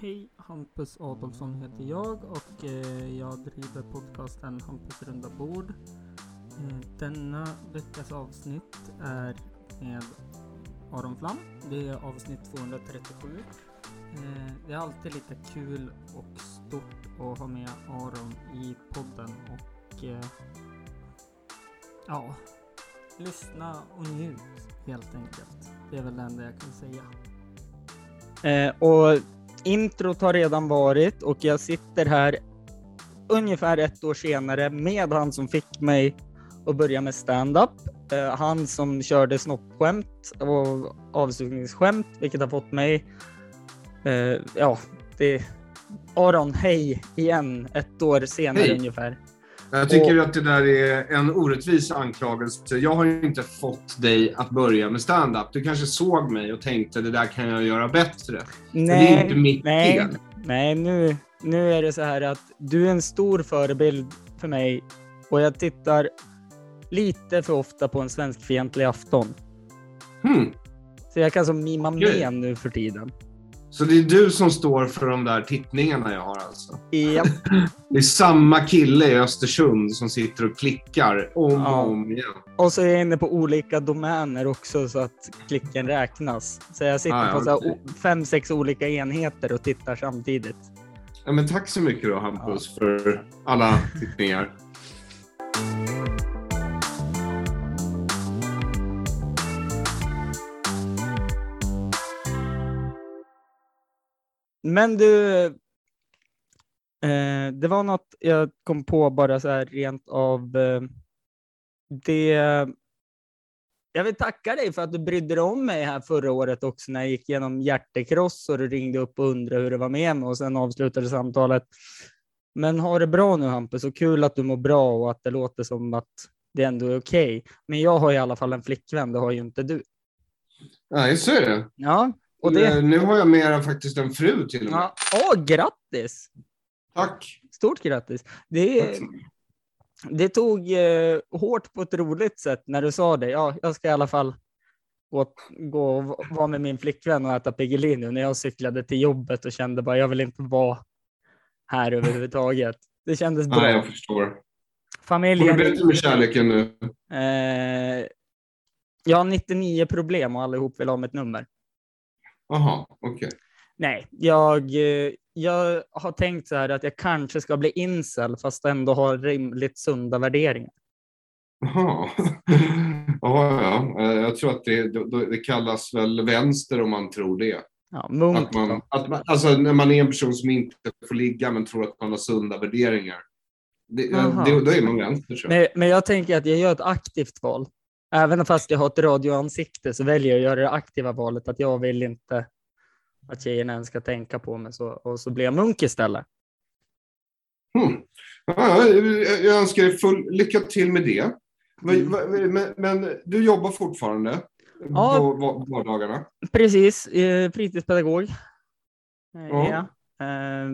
Hej, Hampus Adolfsson heter jag och eh, jag driver podcasten Hampus runda bord. Eh, denna veckas avsnitt är med Aron Flam. Det är avsnitt 237. Eh, det är alltid lite kul och stort att ha med Aron i podden och eh, ja, lyssna och njut helt enkelt. Det är väl det enda jag kan säga. Eh, och introt har redan varit och jag sitter här ungefär ett år senare med han som fick mig att börja med stand-up. Eh, han som körde snoppskämt och avslutningsskämt, vilket har fått mig... Eh, ja, det... Aron, hej igen, ett år senare Hej. ungefär. Jag tycker Och- att det där är en orättvis anklagelse. Jag har inte fått dig att börja med stand-up. Du kanske såg mig och tänkte det där kan jag göra bättre. Men det är inte mitt nej, fel. nej nu, nu är det så här att du är en stor förebild för mig och jag tittar lite för ofta på en svenskfientlig afton. Hmm. Så jag kan som mima med nu för tiden. Så det är du som står för de där tittningarna jag har alltså? Ja, Det är samma kille i Östersund som sitter och klickar om Ja. och om igen. och så är jag inne på olika domäner också så att klicken räknas. Så jag sitter Ah, ja, på så här fem, sex olika enheter och tittar samtidigt. Ja, men tack så mycket då Hampus för alla tittningar. Men du, eh, det var något jag kom på bara så här rent av eh, det. Jag vill tacka dig för att du brydde dig om mig här förra året också när jag gick igenom hjärtekross och du ringde upp och undrade hur det var med mig och sen avslutade samtalet. Men ha det bra nu Hampus och kul att du mår bra och att det låter som att det ändå är okej. Men jag har i alla fall en flickvän, det har ju inte du. Nej, så är det. Ja, det. Eh, Nu har jag mer än faktiskt en fru till och med. Ja, åh, grattis! Tack. Stort grattis! Det, Tack det tog eh, hårt på ett roligt sätt när du sa det. Ja, jag ska i alla fall gå, gå och vara med min flickvän och äta Piggelin nu när jag cyklade till jobbet och kände bara jag vill inte vara här överhuvudtaget. Det kändes bra. Nej, jag förstår. Går det Familjen, bättre med kärleken nu? eh, jag har 99 problem och allihop vill ha mitt nummer. Jaha, okej. Nej, jag, eh, jag har tänkt så här att jag kanske ska bli incel fast ändå ha rimligt sunda värderingar. Jaha. Jaha, ja. Eh, Jag tror att det, det, kallas väl vänster om man tror det. Ja, munk Att man, att man, alltså när man är en person som inte får ligga men tror att man har sunda värderingar. Det, det, då är man vänster. Men, men jag tänker att jag gör ett aktivt val. Även fast jag har ett radioansikte så väljer jag att göra det aktiva valet att jag vill inte att tjejerna ens ska tänka på mig så, och så blir jag munk istället. Hmm. Ja, jag- önskar dig full lycka till med det. Mm. va- Men, men du jobbar fortfarande Ja. på va- vardagarna? Precis, eh, fritidspedagog. Eh, Ja. ja. Eh,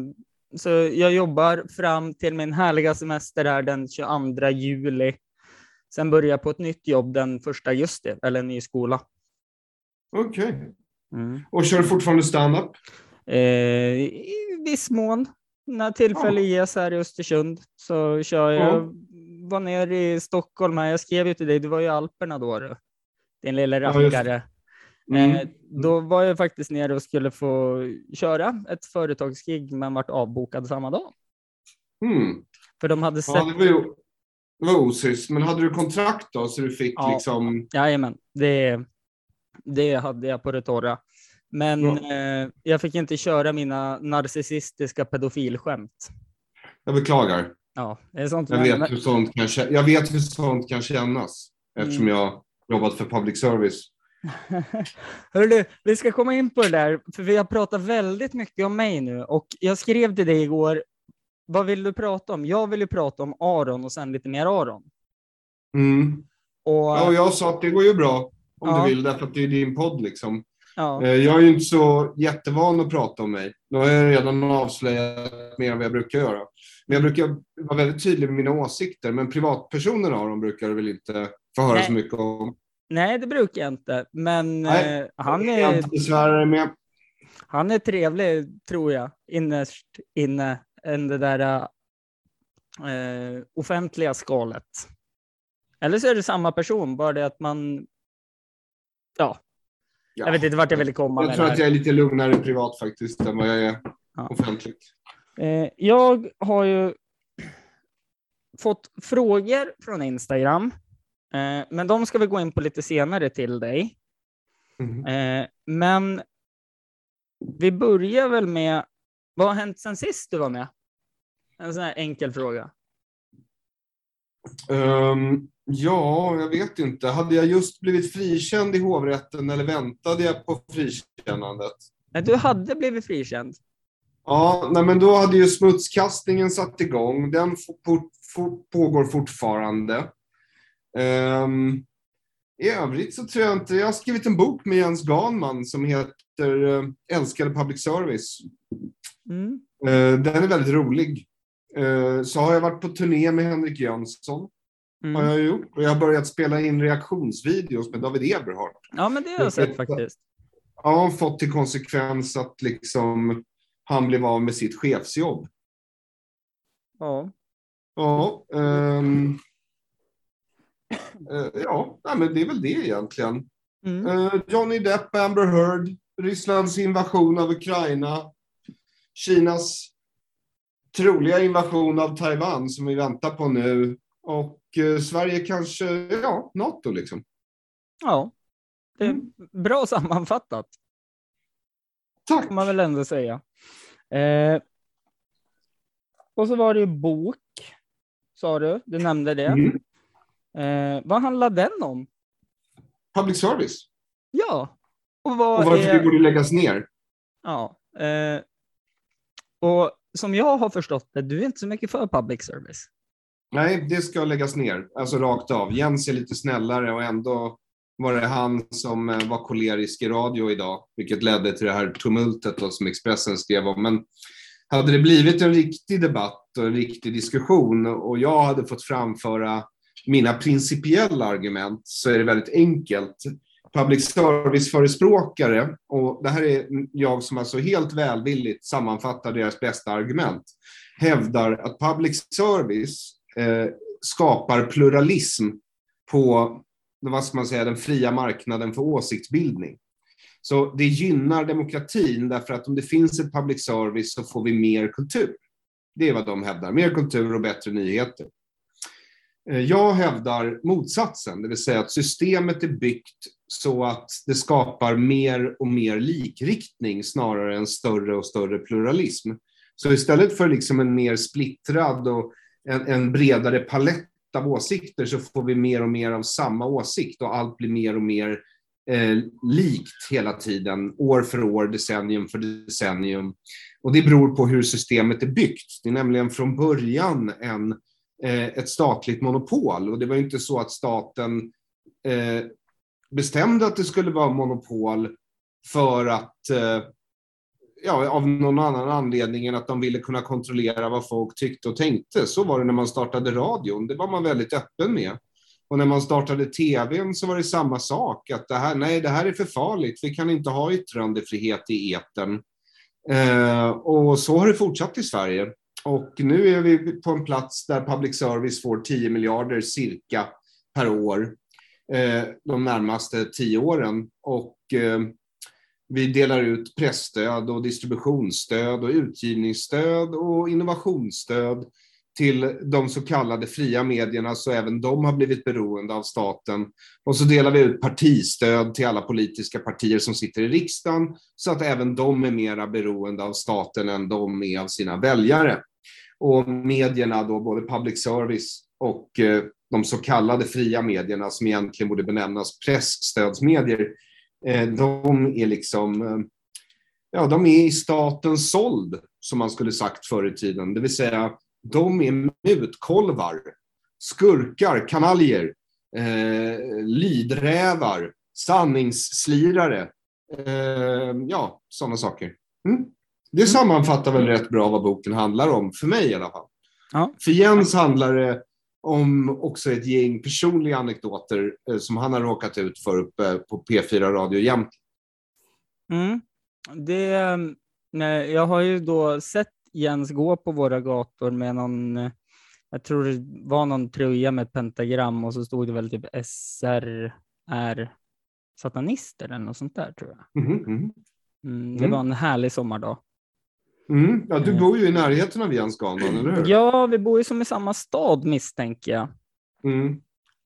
så jag jobbar fram till min härliga semester här den 22 juli. Sen börjar på ett nytt jobb den 1 augusti, eller en ny skola. Okej. Mm. Och kör fortfarande stand-up? Eh, I viss mån. När tillfälle Ja. ges här i Östersund så kör jag. Ja. Var nere i Stockholm här. Jag skrev ju till dig, du var ju i Alperna då. Du. Din lilla Ja, rackare. Mm. Eh, då var jag faktiskt nere och skulle få köra ett företagsgig men vart avbokad samma dag. Mm. För de hade sett, Ja, det var ju det var osis. Men hade du kontrakt då så du fick Ja. liksom... jajamän, det, det hade jag på det torra. Men eh, jag fick inte köra mina narcissistiska pedofilskämt. Jag beklagar. Ja, det är sånt Jag men- vet hur sånt kan, jag vet hur sånt kan kännas. Eftersom Mm. jag jobbat för public service. Hörru vi ska komma in på det där, för vi har pratat väldigt mycket om mig nu och jag skrev till dig igår, vad vill du prata om? Jag vill ju prata om Aron och sen lite mer Aron. Mm. Och, Ja, och jag sa att det går ju bra om Ja. du vill, därför att det är din podd liksom. ja, Eh, Jag är ju inte så jättevan att prata om mig. Nu har jag redan avslöjat mer än vad jag brukar göra. Men jag brukar vara väldigt tydlig med mina åsikter. Men privatpersoner de brukar väl inte få höra Nej. så mycket om. nej det brukar jag inte, men Nej, eh, han Jag är, inte besvära dig med. Han är trevlig, tror jag, innerst inne, än det där eh, offentliga skalet. Eller så är det samma person, bara det att man... Ja, Ja. jag vet inte vart jag ville komma Jag tror att jag är lite lugnare privat faktiskt än vad jag är Ja. offentligt. Eh, jag har ju fått frågor från Instagram, eh, men de ska vi gå in på lite senare till dig. Mhm. Eh, men vi börjar väl med, vad har hänt sen sist du var med? En sån här enkel fråga. Ehm, ja, jag vet inte. Hade jag just blivit frikänd i hovrätten eller väntade jag på frikännandet? Nej, du hade blivit frikänd. Ja, nej, men då hade ju smutskastningen satt igång. Den f- fort, fort, pågår fortfarande. Ehm, I övrigt så tror jag inte... Jag har skrivit en bok med Jens Ganman som heter eh, Älskade public service. Mm. Eh, den är väldigt rolig. Eh, så har jag varit på turné med Henrik Jönsson. Har Mm. jag gjort. Och jag har börjat spela in reaktionsvideos med David Eberhardt. Ja, men det har jag sett faktiskt. Ja, fått till konsekvens att liksom han blev av med sitt chefsjobb. Ja. Ja, eh, ja nej, men det är väl det egentligen. Mm. Eh, Johnny Depp, Amber Heard, Rysslands invasion av Ukraina, Kinas troliga invasion av Taiwan som vi väntar på nu och eh, Sverige kanske, ja, NATO liksom. ja. Det är Mm. bra sammanfattat, Tack! får man väl ändå säga. Eh, och så var det ju bok, sa du. Du nämnde det. Mm. Eh, vad handlar den om? Public service. Ja. Och vad Och varför är... det borde läggas ner. Ja. Eh, och som jag har förstått det, du är inte så mycket för public service. Nej, det ska läggas ner. Alltså rakt av. Jens är lite snällare och ändå var det han som eh, var kolerisk i radio idag, vilket ledde till det här tumultet då, som Expressen skrev om. Men hade det blivit en riktig debatt och en riktig diskussion och jag hade fått framföra mina principiella argument så är det väldigt enkelt. Public service-förespråkare, och det här är jag som alltså helt välvilligt sammanfattar deras bästa argument, hävdar att public service eh, skapar pluralism på vad ska man säga, den fria marknaden för åsiktsbildning. Så det gynnar demokratin därför att om det finns ett public service så får vi mer kultur. Det är vad de hävdar, mer kultur och bättre nyheter. Eh, jag hävdar motsatsen, det vill säga att systemet är byggt så att det skapar mer och mer likriktning snarare än större och större pluralism. Så istället för liksom en mer splittrad och en, en bredare palett av åsikter så får vi mer och mer av samma åsikt och allt blir mer och mer eh, likt hela tiden, år för år, decennium för decennium. Och det beror på hur systemet är byggt. Det är nämligen från början en, eh, Eh, ett statligt monopol och det var ju inte så att staten eh, bestämde att det skulle vara monopol för att eh, ja, av någon annan anledning än att de ville kunna kontrollera vad folk tyckte och tänkte. Så var det när man startade radion. Det var man väldigt öppen med. Och när man startade tvn så var det samma sak. Att det här, nej, det här är för farligt. Vi kan inte ha yttrandefrihet i etern. Eh, och så har det fortsatt i Sverige. Och nu är vi på en plats där public service får 10 miljarder cirka per år eh, de närmaste tio åren. Och eh, vi delar ut pressstöd och distributionsstöd och utgivningsstöd och innovationsstöd till de så kallade fria medierna, så även de har blivit beroende av staten. Och så delar vi ut partistöd till alla politiska partier som sitter i riksdagen, så att även de är mera beroende av staten än de är av sina väljare. Och medierna, då, både public service och eh, de så kallade fria medierna, som egentligen borde benämnas pressstödsmedier, eh, de är liksom, eh, ja, de är i statens såld, som man skulle sagt förr i tiden. Det vill säga, de är mutkolvar, skurkar, kanaljer, eh, lydrävar, sanningsslirare, eh, ja, sådana saker. Mm. Det sammanfattar väl rätt bra vad boken handlar om, för mig i alla fall. Ja. För Jens handlar det om också ett gäng personliga anekdoter eh, som han har råkat ut för uppe på P4 Radio Jämt. Mm. det, nej, jag har ju då sett Jens gå på våra gator med någon, jag tror det var någon tröja med ett pentagram och så stod det väl typ SR är satanister eller något sånt där tror jag. Mhm, mhm. Mm, det Mm. var en härlig sommardag. Mm. Ja, du Eh. bor ju i närheten av Jens Ganman, eller hur? Ja, vi bor ju som i samma stad misstänker jag. Mm.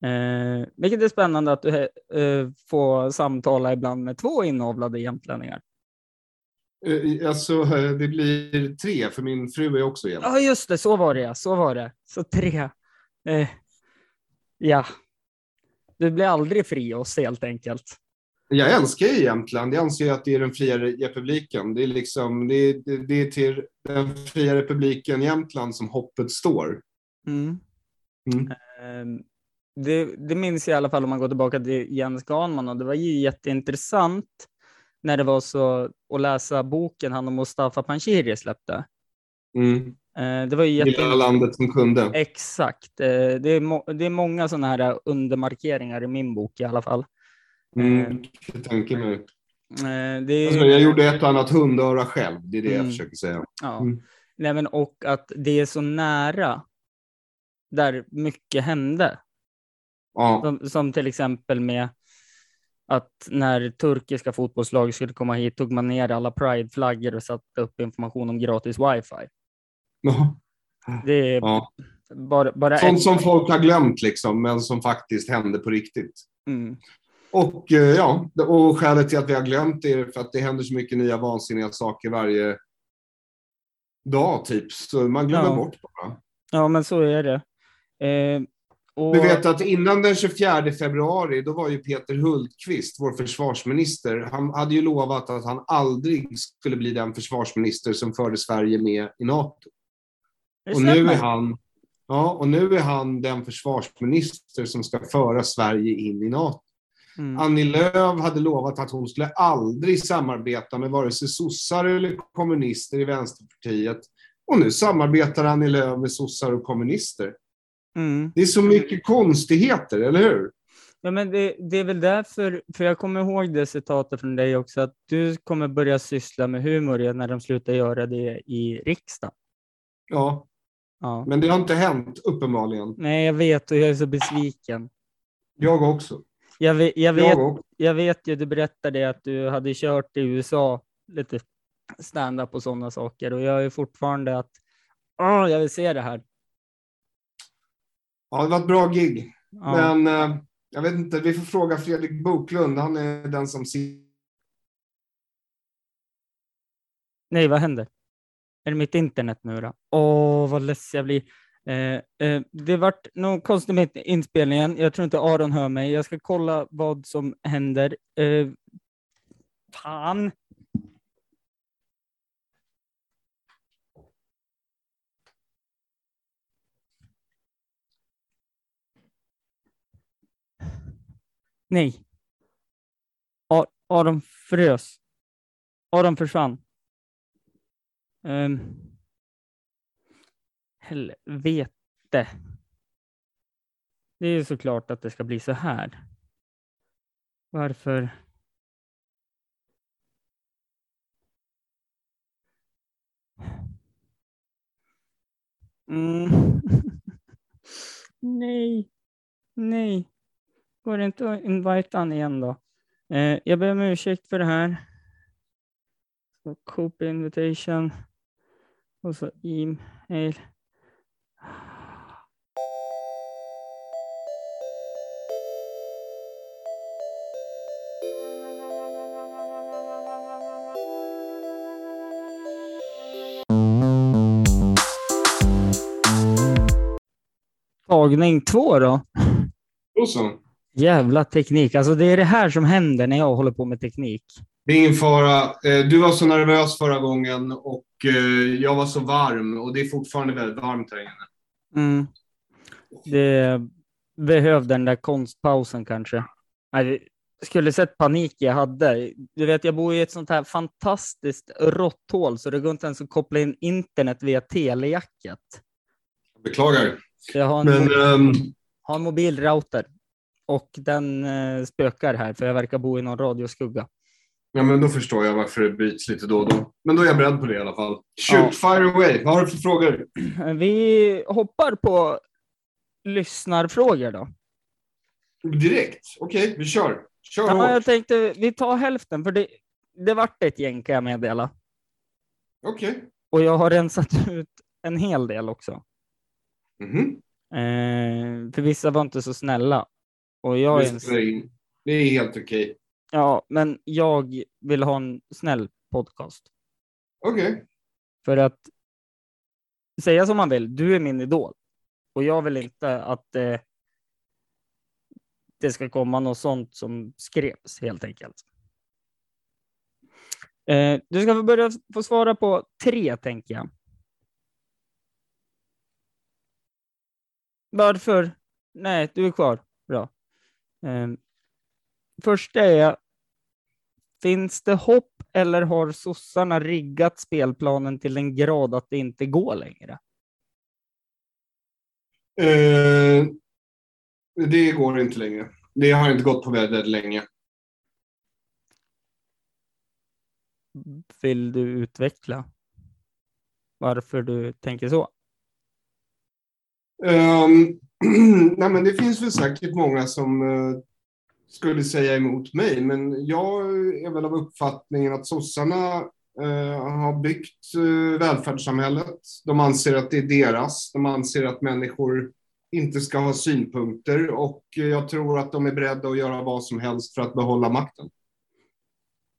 Eh, vilket är spännande att du eh, får samtala ibland med två inavlade jämtlänningar. Eh, Alltså, eh, det blir tre, för min fru är också jämt. Ja, just det, så var det så var det. Så tre. Eh, ja. Du blir aldrig fri oss helt enkelt. Jag älskar ju Jämtland. Jag anser att det är den fria republiken. Det är, liksom, det är, det, är till den fria republiken Jämtland som hoppet står. Mm. Eh, det, det minns jag i alla fall om man går tillbaka till Jens Ganman och det var ju jätteintressant när det var så att läsa boken han och Mustafa Panshiri släppte. Mm. Eh, det var ju jätte... landet som kunde. Exakt. Eh, det, är det är många sådana här undermarkeringar i min bok i alla fall. Mm. Jag tänker mig. Eh, det Alltså, jag gjorde ett och annat hundöra själv. Det är det jag Mm. försöker säga. ja. Mm. Nej, men, och att det är så nära där mycket hände. Ja. Som, som till exempel med att när turkiska fotbollslag skulle komma hit tog man ner alla prideflaggor och satte upp information om gratis wifi. Ja. Det är Ja. bara, bara Sånt ett- som folk har glömt, liksom, men som faktiskt hände på riktigt. Mm. Och eh, ja, och skälet till att vi har glömt det är för att det händer så mycket nya vansinniga saker varje dag, typ. Så man glömmer Ja. bort bara. Ja, men så är det. Eh, och, Du vet att innan den 24 februari, då var ju Peter Hultqvist, vår försvarsminister, han hade ju lovat att han aldrig skulle bli den försvarsminister som förde Sverige med i NATO. Och nu är han, ja, och nu är han den försvarsminister som ska föra Sverige in i NATO. Mm. Annie Lööf hade lovat att hon skulle aldrig samarbeta med vare sig sossar eller kommunister i Vänsterpartiet. Och nu samarbetar Annie Lööf med sossar och kommunister. Mm. Det är så mycket konstigheter, eller hur? Ja, men det, det är väl därför, för jag kommer ihåg det citatet från dig också, att du kommer börja syssla med humor när de slutar göra det i riksdagen. Ja, Ja. men det har inte hänt, uppenbarligen. Nej, jag vet och jag är så besviken. Jag också. Jag vet, jag vet, Jag vet ju, du berättade att du hade kört i USA lite stand-up och sådana saker och jag är fortfarande att åh, jag vill se det här. Ja, det var ett bra gig. Ja. Men eh, jag vet inte, vi får fråga Fredrik Boklund. Han är den som Nej, vad händer? Är det mitt internet nu då? Åh, vad less jag blir. Eh, eh, det vart något konstigt med inspelningen. Jag tror inte Aron hör mig. Jag ska kolla vad som händer. Eh, fan. Nej. Aron frös. Aron försvann. Um, helvete. Det är ju såklart att det ska bli så här. Varför? Mm. Nej. Nej. Går det inte att invita han igen då? Eh, jag ber om ursäkt för det här. Så Coop invitation. Och så e-mail. Tagning två då. Och så. Jävla teknik. Alltså det är det här som händer när jag håller på med teknik. Det är ingen fara. Eh, Du var så nervös förra gången och eh, jag var så varm och det är fortfarande väldigt varmt här inne. Mm. Det behövde den där konstpausen kanske. Det skulle sett panik jag hade. Du vet, jag bor i ett sånt här fantastiskt råtthål så det går inte ens att koppla in internet via telejacket. Beklagar. Så jag har en, Men ehm, har en mobilrouter och den eh, spökar här för jag verkar bo i någon radioskugga. Ja, men då förstår jag varför det byts lite då och då. Men då är jag beredd på det i alla fall. Shoot, Ja. fire away. Vad har du för frågor? Vi hoppar på lyssnarfrågor då. Direkt? Okej, vi kör. Kör Ja, jag tänkte vi tar hälften, för det, det vart ett gäng kan jag meddela. Okej. Och jag har rensat ut en hel del också. Mhm. Eh, för vissa var inte så snälla. Och jag är en. Det är helt okej. ja, men jag vill ha en snäll podcast. Okej. För att säga som man vill, du är min idol. Och jag vill inte att eh, det ska komma något sånt som skrevs helt enkelt. Eh, du ska få börja få svara på tre, tänker jag. Varför? Nej, du är kvar. Bra. Eh, första är, finns det hopp eller har sossarna riggat spelplanen till en grad att det inte går längre? Eh, det går inte längre. Det har inte gått på väldigt länge. Vill du utveckla varför du tänker så? Ehm, nej, men det finns väl säkert många som eh, skulle säga emot mig, men jag är väl av uppfattningen att sossarna eh, har byggt eh, välfärdssamhället. De anser att det är deras. De anser att människor inte ska ha synpunkter och jag tror att de är beredda att göra vad som helst för att behålla makten.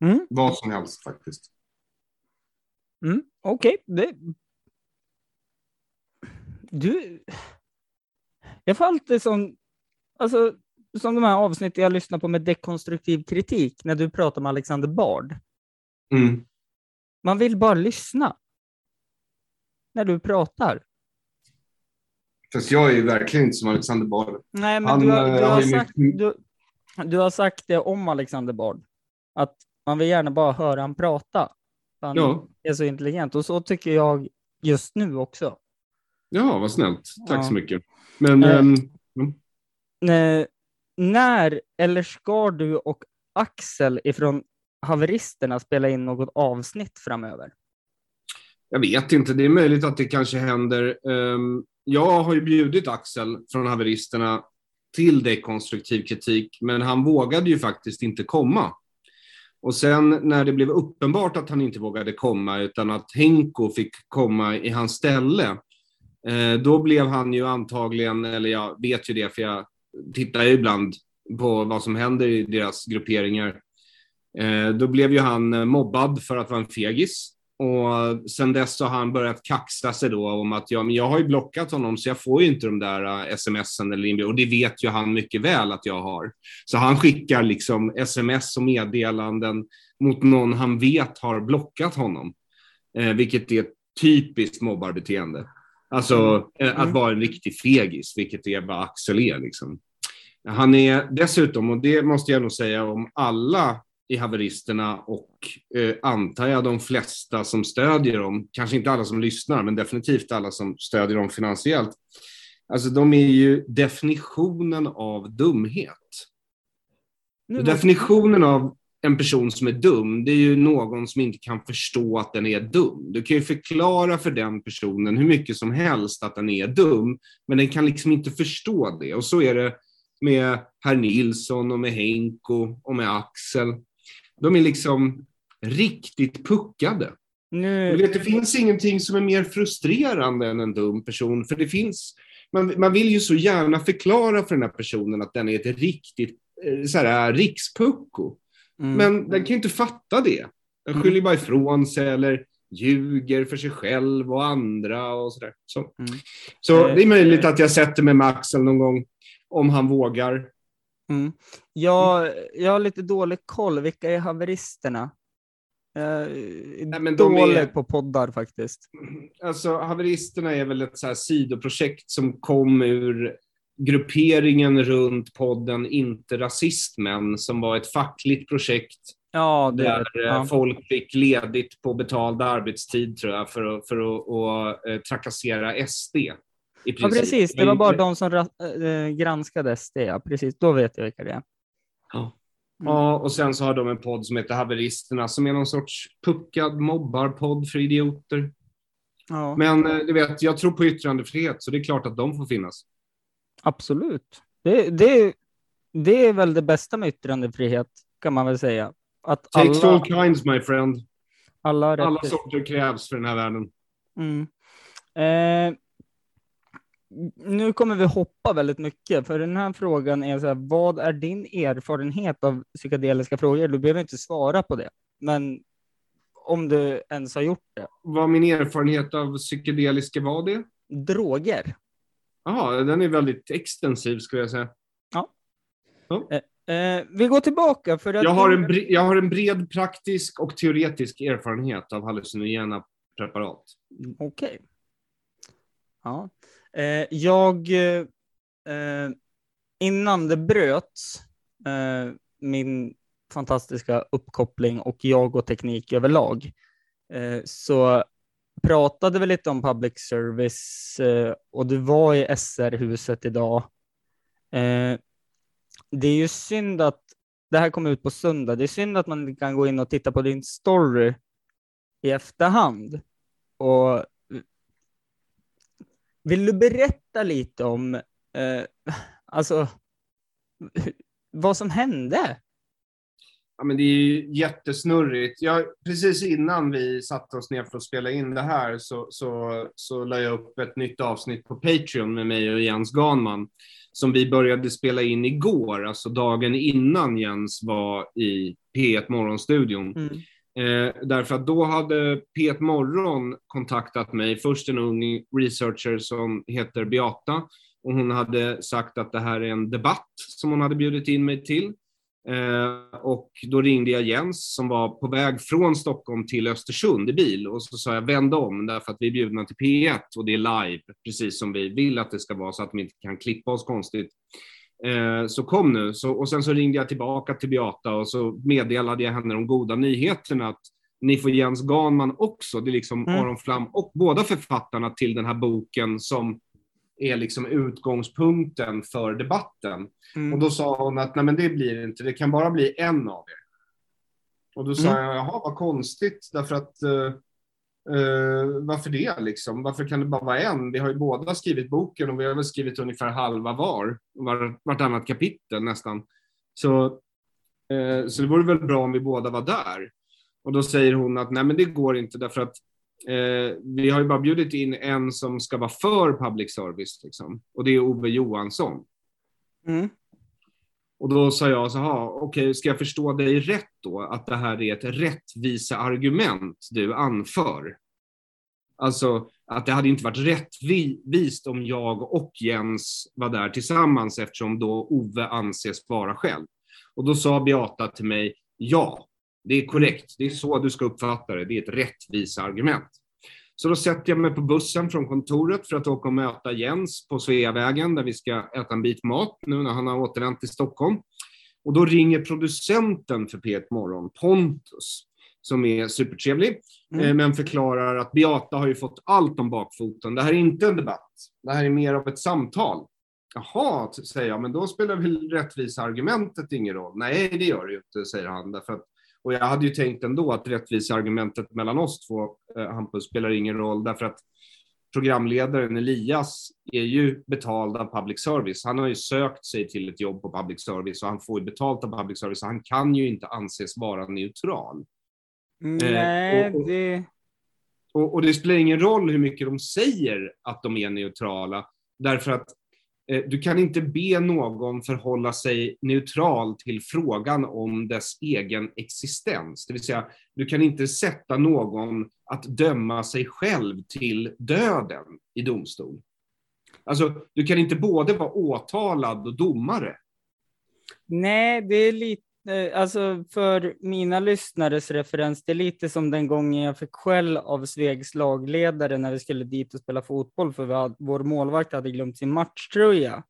Mm. Vad som helst faktiskt. Mm, Okej, det... Du... Jag får alltid sån... Alltså, som de här avsnitten jag lyssnar på med dekonstruktiv kritik, när du pratar med Alexander Bard. Mm. Man vill bara lyssna. När du pratar. Fast jag är ju verkligen inte som Alexander Bard. Nej, men Han, du, har, eh, du, har sagt, du, du har sagt det om Alexander Bard. Att man vill gärna bara höra han prata. Han Ja. är så intelligent. Och så tycker jag just nu också. Ja, vad snällt. Tack Ja. så mycket. Men Eh, Eh, när eller ska du och Axel ifrån haveristerna spela in något avsnitt framöver? Jag vet inte, det är möjligt att det kanske händer. Ehm, Jag har ju bjudit Axel från haveristerna till dekonstruktiv kritik, men han vågade ju faktiskt inte komma. Och sen när det blev uppenbart att han inte vågade komma, utan att Henko fick komma i hans ställe, Eh, då blev han ju antagligen, eller jag vet ju det, för jag tittar ju ibland på vad som händer i deras grupperingar. Eh, då blev ju han eh, mobbad för att vara en fegis. Och sen dess så har han börjat kaxa sig då om att ja, men jag har ju blockat honom så jag får ju inte de där smsen eller inbjudan. Och det vet ju han mycket väl att jag har. Så han skickar liksom sms och meddelanden mot någon han vet har blockat honom. Eh, vilket är ett typiskt mobbarbeteende. Alltså eh, att Mm. vara en riktig fegis, vilket är vad Axel är. Liksom. Han är dessutom, och det måste jag nog säga om alla i haveristerna och eh, antar jag de flesta som stödjer dem, kanske inte alla som lyssnar, men definitivt alla som stödjer dem finansiellt. Alltså de är ju definitionen av dumhet. Definitionen av en person som är dum, det är ju någon som inte kan förstå att den är dum. Du kan ju förklara för den personen hur mycket som helst att den är dum, men den kan liksom inte förstå det. Och så är det med herr Nilsson och med Henko och med Axel. De är liksom riktigt puckade. du vet, det finns ingenting som är mer frustrerande än en dum person, för det finns, man, man vill ju så gärna förklara för den här personen att den är ett riktigt eh, så här, rikspucko. Mm, Men den kan ju inte fatta det. Den Mm. skyller bara ifrån sig eller ljuger för sig själv och andra och sådär. Så, Mm. så Eh, det är möjligt att jag sätter mig med Axel någon gång, om han vågar. mm. jag, jag har lite dålig koll. Vilka är haveristerna? Är Nej, men de dålig är- på poddar faktiskt. Alltså, haveristerna är väl ett så här sidoprojekt som kom ur grupperingen runt podden Inte rasistmän, som var ett fackligt projekt Ja, det där eh, ja. folk fick ledigt på betald arbetstid, tror jag, för att, för att och, eh, trakassera SD. Ja, precis. Det var bara de som äh, granskade SD. Ja, precis. Då vet jag vilka det är. Ja. Ja, och sen så har de en podd som heter Haveristerna som är någon sorts puckad mobbarpodd för idioter. Ja, Men du vet, jag tror på yttrandefrihet så det är klart att de får finnas. Absolut. Det, det, det är väl det bästa med yttrandefrihet, kan man väl säga. Att Takes alla, all kinds my friend. alla Alla sorter krävs för den här världen. Mm. Eh, nu kommer vi hoppa väldigt mycket, för den här frågan är så här, vad är din erfarenhet av psykedeliska frågor? Du behöver inte svara på det, men om du ens har gjort det. Vad min erfarenhet av psykedeliska var det? Droger. Ja, den är väldigt extensiv skulle jag säga. Eh, vi går tillbaka för att... Jag har, en jag har en bred praktisk och teoretisk erfarenhet av hallucinogena preparat. Okej. Ja. Eh, jag, eh, innan det bröts, eh, min fantastiska uppkoppling och jag och teknik överlag, eh, så pratade vi lite om public service eh, och du var i SR-huset idag. Eh, det är ju synd att det här kommer ut på söndag. Det är synd att man inte kan gå in och titta på din story i efterhand. Och vill du berätta lite om eh, alltså vad som hände? Ja, men det är ju jättesnurrigt. Jag, precis innan vi satte oss ner för att spela in det här så, så, så la jag upp ett nytt avsnitt på Patreon med mig och Jens Ganman som vi började spela in igår, alltså dagen innan Jens var i P1 Morgonstudion. Mm. Eh, därför att då hade P1 Morgon kontaktat mig, först en ung researcher som heter Beata, och hon hade sagt att det här är en debatt som hon hade bjudit in mig till. Eh, och då ringde jag Jens som var på väg från Stockholm till Östersund i bil och så sa jag vänd om därför att vi är bjudna till P1 och det är live, precis som vi vill att det ska vara så att de inte kan klippa oss konstigt. Eh, så kom nu. Så, och sen så ringde jag tillbaka till Beata och så meddelade jag henne de goda nyheterna att ni får Jens Ganman också. Det är liksom Mm. Aron Flam och båda författarna till den här boken som är liksom utgångspunkten för debatten. Mm. Och då sa hon att nej men det blir inte, det kan bara bli en av er. Och då sa Mm. jag, jaha vad konstigt, därför att eh, eh, varför det liksom? Varför kan det bara vara en? Vi har ju båda skrivit boken och vi har väl skrivit ungefär halva var, var vartannat kapitel nästan. Så, eh, så det vore väl bra om vi båda var där. Och då säger hon att nej men det går inte därför att eh, vi har ju bara bjudit in en som ska vara för public service liksom. Och det är Ove Johansson. Mm. Och då sa jag så här, okej, ska jag förstå dig rätt då, att det här är ett rättviseargument du anför? Alltså att det hade inte varit rättvist om jag och Jens var där tillsammans eftersom då Ove anses vara själv. Och då sa Beata till mig, ja, det är korrekt, det är så du ska uppfatta det, det är ett rättviseargument. Så då sätter jag mig på bussen från kontoret för att åka och möta Jens på Sveavägen där vi ska äta en bit mat nu när han har återvänt till Stockholm. Och då ringer producenten för P1 Morgon, Pontus, som är supertrevlig, Mm. eh, men förklarar att Beata har ju fått allt om bakfoten. Det här är inte en debatt, det här är mer av ett samtal. Jaha, säger jag, men då spelar väl rättviseargumentet ingen roll? Nej, det gör det ju inte, säger han. Därför att, och jag hade ju tänkt ändå att rättviseargumentet mellan oss två, eh, Hampus, spelar ingen roll, därför att programledaren Elias är ju betald av public service. Han har ju sökt sig till ett jobb på public service och han får ju betalt av public service. Så han kan ju inte anses vara neutral. Nej, Eh, och- och- det... Och, och det spelar ingen roll hur mycket de säger att de är neutrala, därför att eh, Eh, du kan inte be någon förhålla sig neutral till frågan om dess egen existens. Det vill säga, du kan inte sätta någon att döma sig själv till döden i domstol. Alltså, du kan inte både vara åtalad och domare. Nej, det är lite, alltså för mina lyssnares referens, det är lite som den gången jag fick skäll av Svegs lagledare när vi skulle dit och spela fotboll för hade, vår målvakt hade glömt sin matchtröja.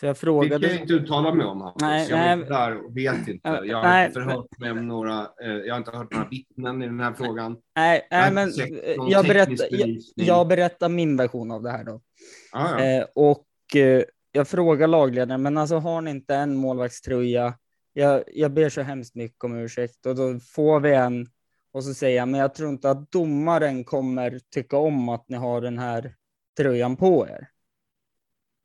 Så jag Det kan jag frågade. inte uttala mig om. Hampus. Nej, jag nej. är inte där och vet inte. Ja, Jag har nej. inte förhört mig om några, eh, jag har inte hört några vittnen i den här frågan. Nej, nej men eh, jag berättar, jag, jag berättar min version av det här då. Ja, ja. Eh, och eh, jag frågar lagledaren, men alltså har ni inte en målvaktströja jag, jag ber så hemskt mycket om ursäkt och då får vi en och så säger jag, men jag tror inte att domaren kommer tycka om att ni har den här tröjan på er.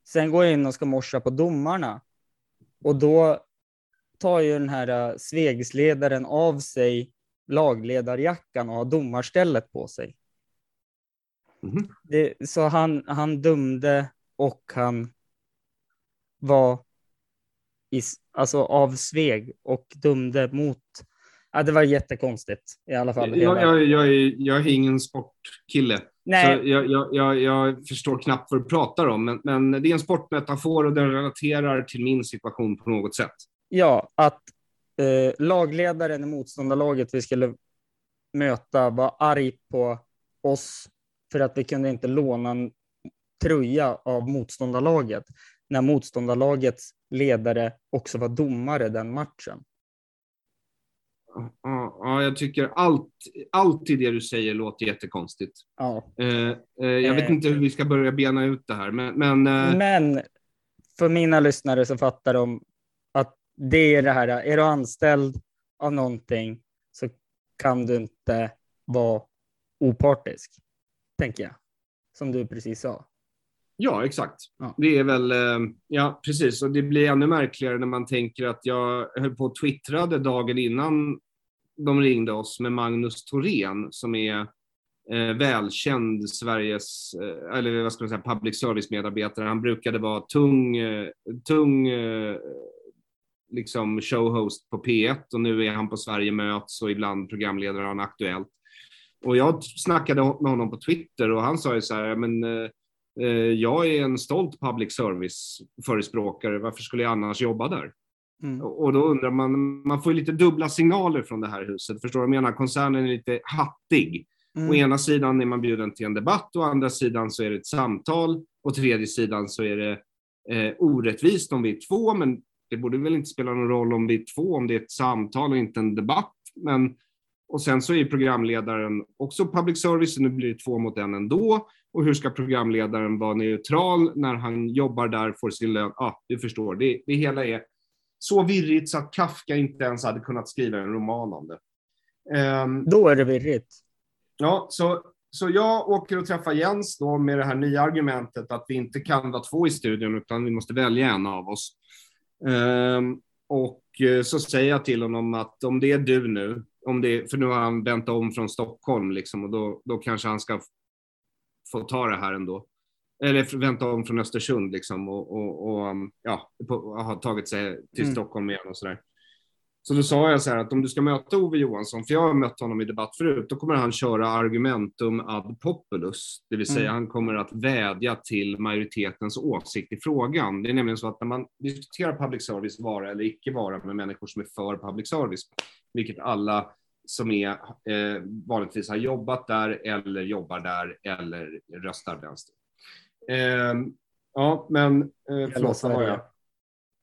Sen går jag in och ska morsa på domarna och då tar ju den här uh, svegsledaren av sig lagledarjackan och har domarstället på sig. Mhm. Det, så han, han dömde och han var i, alltså av Sveg och dömde mot... Ja, det var jättekonstigt i alla fall. Jag, jag, jag, är, jag är ingen sportkille. Nej, Så jag, jag, jag, jag förstår knappt vad du pratar om, men, men det är en sportmetafor och den relaterar till min situation på något sätt. ja, att eh, lagledaren i motståndarlaget vi skulle möta var arg på oss för att vi kunde inte låna en tröja av motståndarlaget när motståndarlagets ledare också var domare den matchen. Ja, ja, jag tycker allt, allt i det du säger låter jättekonstigt. Ja. Eh, eh, jag vet Eh. inte hur vi ska börja bena ut det här, men, men Men för mina lyssnare så fattar de att det är det här, är du anställd av någonting så kan du inte vara opartisk, tänker jag. Som du precis sa. Ja, exakt. Ja. Det är väl, eh, ja precis, och det blir ännu märkligare när man tänker att jag höll på och twittrade dagen innan de ringde oss med Magnus Thorén som är eh, välkänd Sveriges, eh, eller vad ska man säga, public service-medarbetare. Han brukade vara tung, eh, tung eh, liksom showhost på P1 och nu är han på Sverige möts och ibland programledare han Aktuellt. Och jag snackade med honom på Twitter och han sa ju så här, men eh, jag är en stolt public service-förespråkare, varför skulle jag annars jobba där? Mm. Och då undrar man, man får lite dubbla signaler från det här huset, förstår du vad jag menar? Koncernen är lite hattig. Å Mm. ena sidan är man bjuden till en debatt, å andra sidan så är det ett samtal, och tredje sidan så är det eh, orättvist om vi är två, men det borde väl inte spela någon roll om vi är två, om det är ett samtal och inte en debatt. Men, och sen så är programledaren också public service, så nu blir det två mot en ändå. Och hur ska programledaren vara neutral när han jobbar där, får sin lön? Ja, du förstår, det, det hela är så virrigt så att Kafka inte ens hade kunnat skriva en roman om det. Ehm, Då är det virrigt. Ja, så, så jag åker och träffar Jens då med det här nya argumentet att vi inte kan vara två i studion utan vi måste välja en av oss. Ehm, och eh, så säger jag till honom att om det är du nu, om det, för nu har han vänt om från Stockholm liksom, och då, då kanske han ska få ta det här ändå. Eller vänta om från Östersund liksom, och, och, och um, ja, har tagit sig till Mm. Stockholm igen och sådär. Så då sa jag så här att om du ska möta Ove Johansson, för jag har mött honom i debatt förut, då kommer han köra argumentum ad populus, det vill säga Mm. han kommer att vädja till majoritetens åsikt i frågan. Det är nämligen så att när man diskuterar public service vara eller icke vara med människor som är för public service, vilket alla som är eh, vanligtvis har jobbat där eller jobbar där eller röstar vänster. Eh, ja, men eh, förlåt, vad var jag?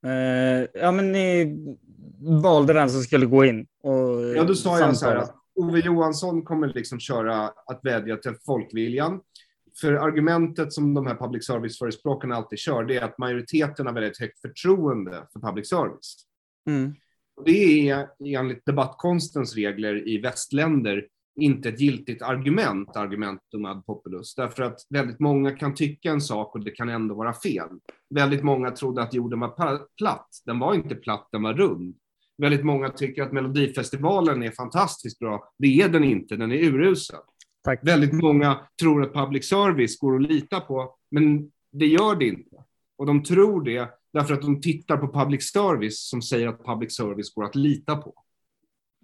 Eh, ja, men ni valde vem som skulle gå in och Ja, då sa jag så här att Ove Johansson kommer liksom köra att vädja till folkviljan. För argumentet som de här public service-förespråkarna alltid kör, det är att majoriteten har väldigt högt förtroende för public service. Mm. Och Det är enligt debattkonstens regler i västländer inte ett giltigt argument, argumentum ad populus, därför att väldigt många kan tycka en sak och det kan ändå vara fel. Väldigt många trodde att jorden var platt. Den var inte platt, den var rund. Väldigt många tycker att Melodifestivalen är fantastiskt bra. Det är den inte, den är urusel. Tack. Väldigt många tror att public service går att lita på, men det gör det inte. Och de tror det därför att de tittar på public service som säger att public service går att lita på.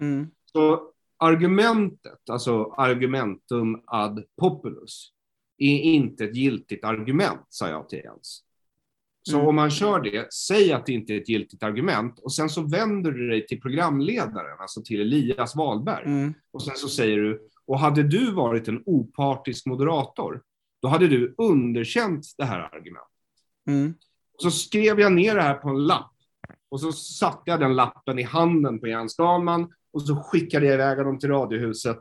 Mm. Så argumentet, alltså argumentum ad populus, är inte ett giltigt argument, sa jag till Jens. Så Mm. om man kör det, säg att det inte är ett giltigt argument och sen så vänder du dig till programledaren, alltså till Elias Wahlberg. Mm. Och sen så säger du, och hade du varit en opartisk moderator, då hade du underkänt det här argumentet. Mm. Och så skrev jag ner det här på en lapp. Och så satte jag den lappen i handen på Jens Dahlman och så skickade jag iväg honom till Radiohuset.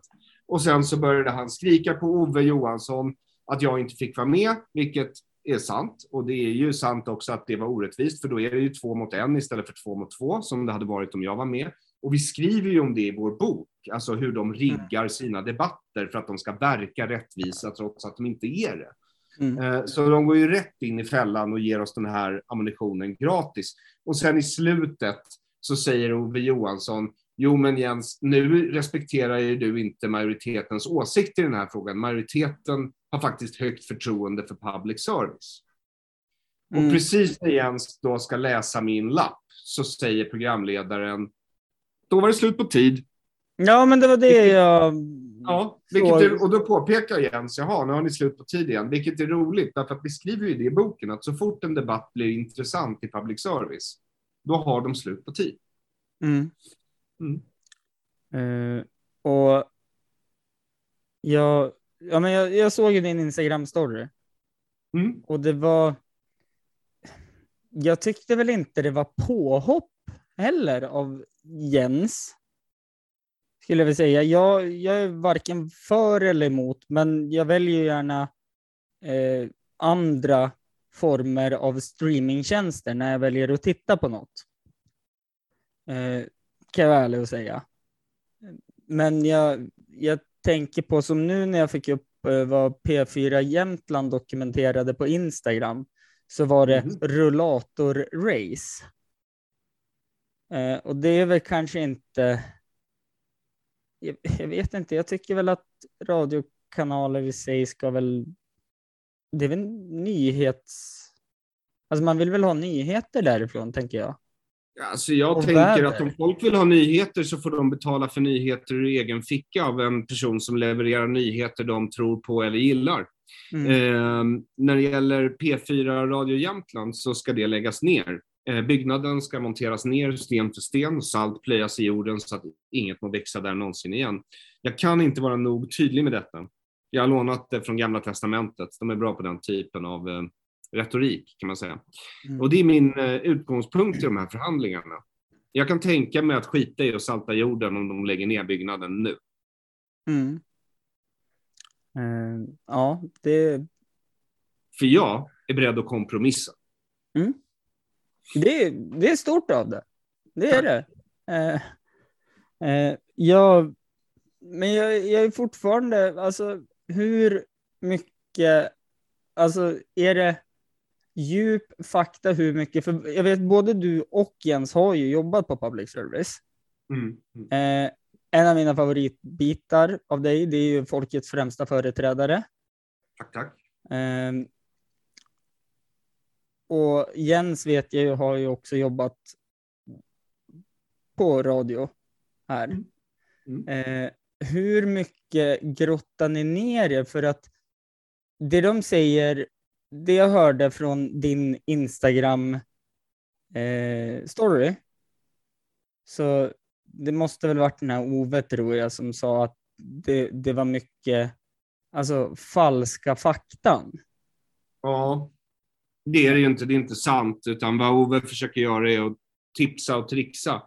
Och sen så började han skrika på Ove Johansson att jag inte fick vara med, vilket är sant. Och det är ju sant också att det var orättvist, för då är det ju två mot en istället för två mot två, som det hade varit om jag var med. Och vi skriver ju om det i vår bok, alltså hur de riggar sina debatter för att de ska verka rättvisa trots att de inte är det. Mm. Eh, så de går ju rätt in i fällan och ger oss den här ammunitionen gratis. Och sen i slutet så säger Ove Johansson, jo men Jens, nu respekterar ju du inte majoritetens åsikt i den här frågan. Majoriteten har faktiskt högt förtroende för public service. Mm. Och precis när Jens då ska läsa min lapp så säger programledaren, då var det slut på tid. Ja, men det var det jag... Ja, är, och då påpekar Jens, jaha, nu har ni slut på tid igen, vilket är roligt, därför att vi skriver ju det i boken, att så fort en debatt blir intressant i public service, då har de slut på tid. Mm. Mm. Uh, och jag, ja, men jag, jag såg ju din Instagram-story. Mm. Och det var... Jag tyckte väl inte det var påhopp heller av Jens. Skulle jag vilja säga. Jag, jag är varken för eller emot, men jag väljer gärna eh, andra former av streamingtjänster när jag väljer att titta på något. Eh, kan jag vara ärlig och säga. Men jag, jag tänker på som nu när jag fick upp eh, vad P4 Jämtland dokumenterade på Instagram så var det mm. rullator-race. Eh, och det är väl kanske inte... Jag, jag, vet inte, jag tycker väl att radiokanaler i sig ska väl... Det är väl nyhets... Alltså man vill väl ha nyheter därifrån, tänker jag. Alltså jag och tänker väder. att om folk vill ha nyheter så får de betala för nyheter ur egen ficka av en person som levererar nyheter de tror på eller gillar. Mm. Eh, när det gäller P4 Radio Jämtland så ska det läggas ner. Eh, byggnaden ska monteras ner sten för sten, salt plöjas i jorden så att inget må växa där någonsin igen. Jag kan inte vara nog tydlig med detta. Jag har lånat det från Gamla Testamentet. De är bra på den typen av eh, retorik kan man säga. Mm. Och det är min eh, utgångspunkt i de här förhandlingarna. Jag kan tänka mig att skita i att salta jorden om de lägger ner byggnaden nu. Mm. Uh, ja, det... För jag är beredd att kompromissa. Mm. Det, det är stort av det. Det är det. Uh, uh, jag, men jag, jag är fortfarande, alltså hur mycket, alltså är det djup fakta hur mycket, för jag vet både du och Jens har ju jobbat på public service. Mm. Mm. Eh, en av mina favoritbitar av dig, det är ju folkets främsta företrädare. Tack, tack. Och Jens vet jag ju har ju också jobbat på radio här. Mm. mm. Eh, hur mycket grottar ni ner er för att det de säger det jag hörde från din Instagram eh, story, så det måste väl varit den här Ove, tror jag, som sa att det, det var mycket alltså, falska faktan. Ja, det är det ju inte. Det är inte sant, utan vad Ove försöker göra är att tipsa och trixa.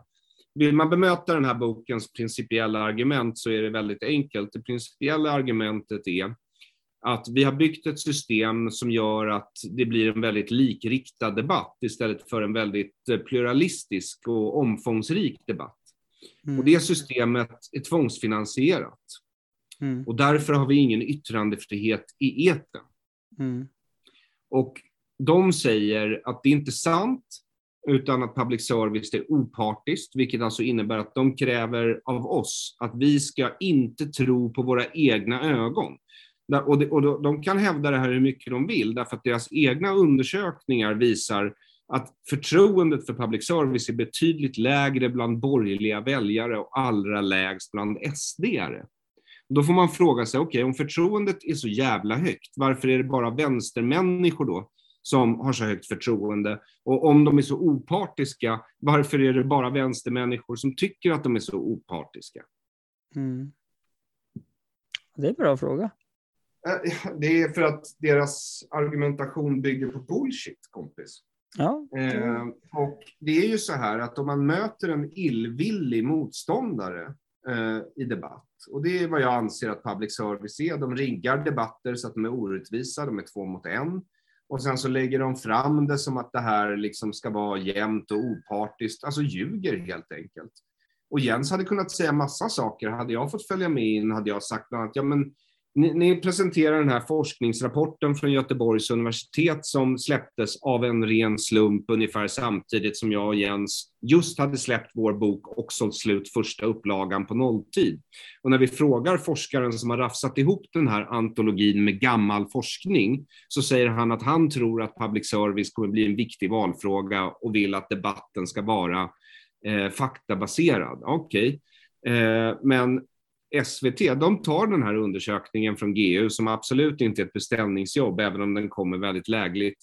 Vill man bemöta den här bokens principiella argument så är det väldigt enkelt. Det principiella argumentet är att vi har byggt ett system som gör att det blir en väldigt likriktad debatt istället för en väldigt pluralistisk och omfångsrik debatt. Mm. Och det systemet är tvångsfinansierat. Mm. Och därför har vi ingen yttrandefrihet i eten. Mm. Och de säger att det inte är sant, utan att public service är opartiskt, vilket alltså innebär att de kräver av oss att vi ska inte tro på våra egna ögon. Och, och de kan hävda det här hur mycket de vill, därför att deras egna undersökningar visar att förtroendet för public service är betydligt lägre bland borgerliga väljare och allra lägst bland SD-are. Då får man fråga sig, okej, okay, om förtroendet är så jävla högt, varför är det bara vänstermänniskor då som har så högt förtroende? Och om de är så opartiska, varför är det bara vänstermänniskor som tycker att de är så opartiska? Mm. Det är en bra fråga. Eh, det är för att deras argumentation bygger på bullshit, kompis. Ja. Eh, och det är ju så här att om man möter en illvillig motståndare eh, i debatt, och det är vad jag anser att public service är, de riggar debatter så att de är orättvisa, de är två mot en. Och sen så lägger de fram det som att det här liksom ska vara jämnt och opartiskt. Alltså ljuger helt enkelt. Och Jens hade kunnat säga massa saker. Hade jag fått följa med in hade jag sagt bland annat, ja men ni, ni, presenterar den här forskningsrapporten från Göteborgs universitet som släpptes av en ren slump ungefär samtidigt som jag och Jens just hade släppt vår bok och sålt slut första upplagan på nolltid. Och när vi frågar forskaren som har rafsat ihop den här antologin med gammal forskning så säger han att han tror att public service kommer bli en viktig valfråga och vill att debatten ska vara eh, faktabaserad. Okej, okay. eh, men SVT, de tar den här undersökningen från GU som absolut inte är ett beställningsjobb, även om den kommer väldigt lägligt.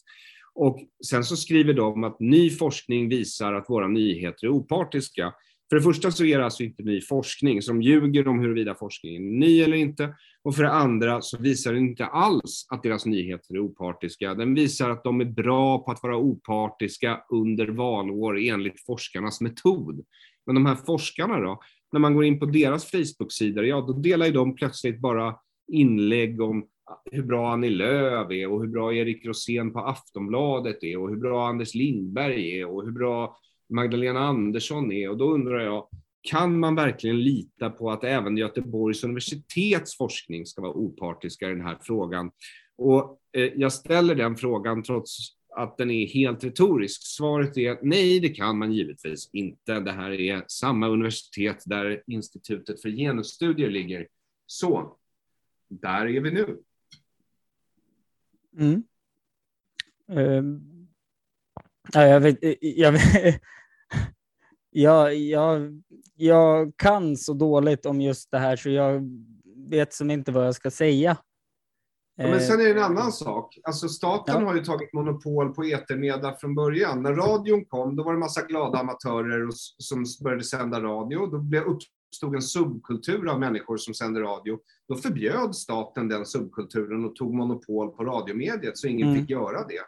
Och sen så skriver de att ny forskning visar att våra nyheter är opartiska. För det första så är det alltså inte ny forskning som ljuger om huruvida forskningen är ny eller inte. Och för det andra så visar den inte alls att deras nyheter är opartiska. Den visar att de är bra på att vara opartiska under valår enligt forskarnas metod. Men de här forskarna då, när man går in på deras Facebook-sidor, ja då delar ju de plötsligt bara inlägg om hur bra Annie Lööf är och hur bra Erik Rosén på Aftonbladet är och hur bra Anders Lindberg är och hur bra Magdalena Andersson är. Och då undrar jag, kan man verkligen lita på att även Göteborgs universitets forskning ska vara opartiska i den här frågan? Och eh, jag ställer den frågan trots att den är helt retorisk. Svaret är nej, det kan man givetvis inte. Det här är samma universitet där Institutet för genusstudier ligger. Så, där är vi nu. Mm. Uh, ja, jag vet, jag, vet, jag, jag, jag kan så dåligt om just det här så jag vet som inte vad jag ska säga. Ja, men sen är det en annan sak. Alltså staten ja. har ju tagit monopol på etermedia från början. När radion kom, då var det massa glada amatörer som började sända radio. Då uppstod en subkultur av människor som sände radio. Då förbjöd staten den subkulturen och tog monopol på radiomediet, så ingen mm. fick göra det.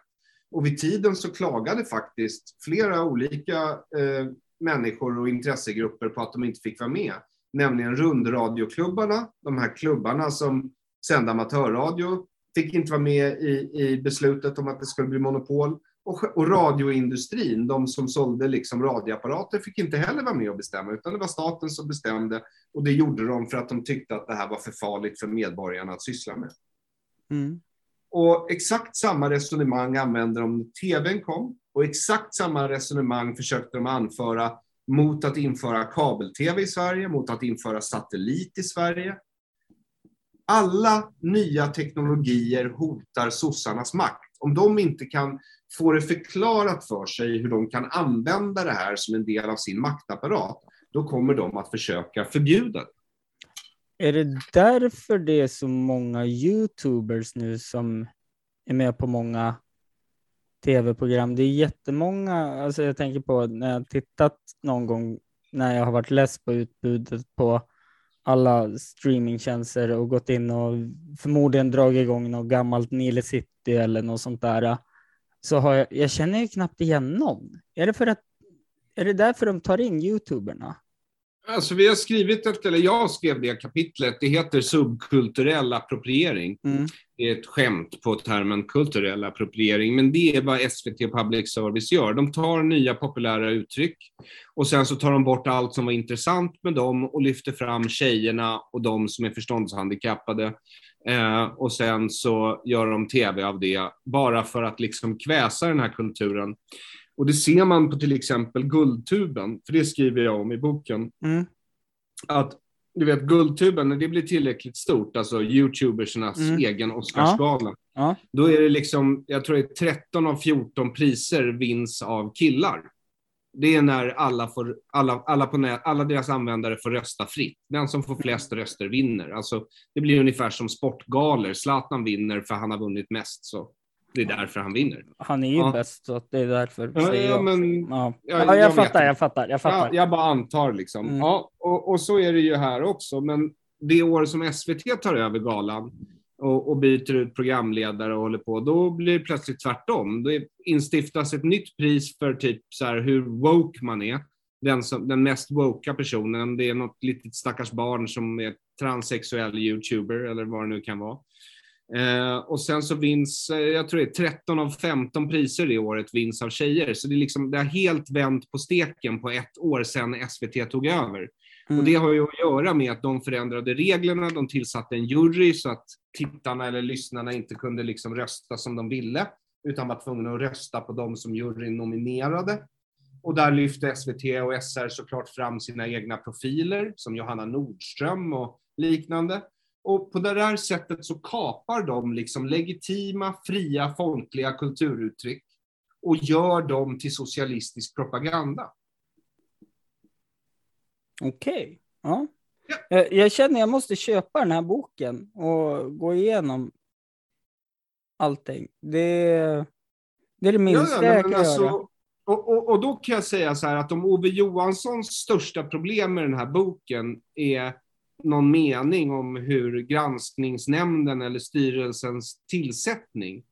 Och vid tiden så klagade faktiskt flera olika eh, människor och intressegrupper på att de inte fick vara med. Nämligen rundradioklubbarna, de här klubbarna som sända amatörradio, fick inte vara med i, i beslutet om att det skulle bli monopol. Och, och radioindustrin, de som sålde liksom radioapparater, fick inte heller vara med och bestämma, utan det var staten som bestämde. Och det gjorde de för att de tyckte att det här var för farligt för medborgarna att syssla med. Mm. Och exakt samma resonemang använde de när tvn kom. Och exakt samma resonemang försökte de anföra mot att införa kabel-tv i Sverige, mot att införa satellit i Sverige, alla nya teknologier hotar sossarnas makt. Om de inte kan få det förklarat för sig hur de kan använda det här som en del av sin maktapparat, då kommer de att försöka förbjuda det. Är det därför det är så många YouTubers nu som är med på många tv-program? Det är jättemånga, alltså jag tänker på när jag tittat någon gång när jag har varit less på utbudet på alla streamingtjänster och gått in och förmodligen dragit igång något gammalt Nile City eller något sånt där. Så har jag, jag känner ju knappt igen någon. Är det för att, är det därför de tar in youtuberna? Alltså vi har skrivit ett, eller jag skrev det kapitlet, det heter subkulturell appropriering. Mm. Det är ett skämt på termen kulturell appropriering, men det är vad SVT Public Service gör. De tar nya populära uttryck och sen så tar de bort allt som var intressant med dem och lyfter fram tjejerna och de som är förståndshandikappade. Eh, och sen så gör de tv av det, bara för att liksom kväsa den här kulturen. Och det ser man på till exempel Guldtuben, för det skriver jag om i boken. Mm. Att du vet Guldtuben, när det blir tillräckligt stort, alltså youtubersnas mm. egen Oscarsgala, ja. då är det liksom, jag tror det är 13 av 14 priser vinns av killar. Det är när alla, får, alla, alla, på nät, alla deras användare får rösta fritt. Den som får flest röster vinner. Alltså, det blir ungefär som sportgaler. Zlatan vinner för han har vunnit mest. Så det är därför han vinner. Han är ju ja. bäst, så det är därför. Ja, ja men, ja. ja jag, jag, fattar, jag fattar, jag fattar. jag bara antar liksom. Mm. Ja, och, och, så är det ju här också. Men det år som SVT tar över galan och, och byter ut programledare och håller på, då blir det plötsligt tvärtom. Då instiftas ett nytt pris för typ så här hur woke man är. Den, som, den mest woka personen, det är något litet stackars barn som är transsexuell youtuber eller vad det nu kan vara. Eh, och sen så vinns, eh, jag tror det är 13 av 15 priser i året vinns av tjejer. Så det, är liksom, det har helt vänt på steken på ett år sedan SVT tog över. Mm. Och det har ju att göra med att de förändrade reglerna, de tillsatte en jury så att tittarna eller lyssnarna inte kunde liksom rösta som de ville, utan var tvungna att rösta på de som juryn nominerade. Och där lyfte SVT och SR såklart fram sina egna profiler, som Johanna Nordström och liknande. Och på det där sättet så kapar de liksom legitima, fria, folkliga kulturuttryck och gör dem till socialistisk propaganda. Okej. Ja. Ja. Jag, jag känner jag måste köpa den här boken och gå igenom allting. Det, det är det minsta nej, jag men kan alltså, göra. och, och, och då kan jag säga så här att om Ove Johanssons största problem med den här boken är någon mening om hur granskningsnämnden eller styrelsens tillsättning,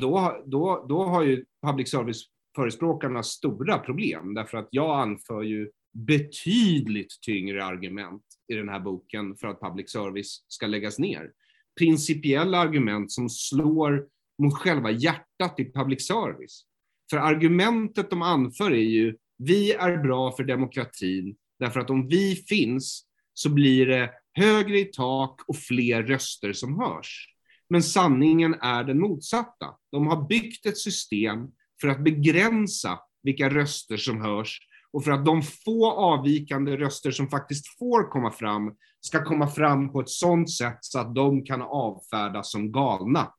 då, då, då har ju public service-förespråkarna stora problem, därför att jag anför ju betydligt tyngre argument i den här boken för att public service ska läggas ner. Principiella argument som slår mot själva hjärtat i public service. För argumentet de anför är ju, vi är bra för demokratin, därför att om vi finns så blir det högre i tak och fler röster som hörs. Men sanningen är den motsatta. De har byggt ett system för att begränsa vilka röster som hörs och för att de få avvikande röster som faktiskt får komma fram ska komma fram på ett sådant sätt så att de kan avfärdas som galna.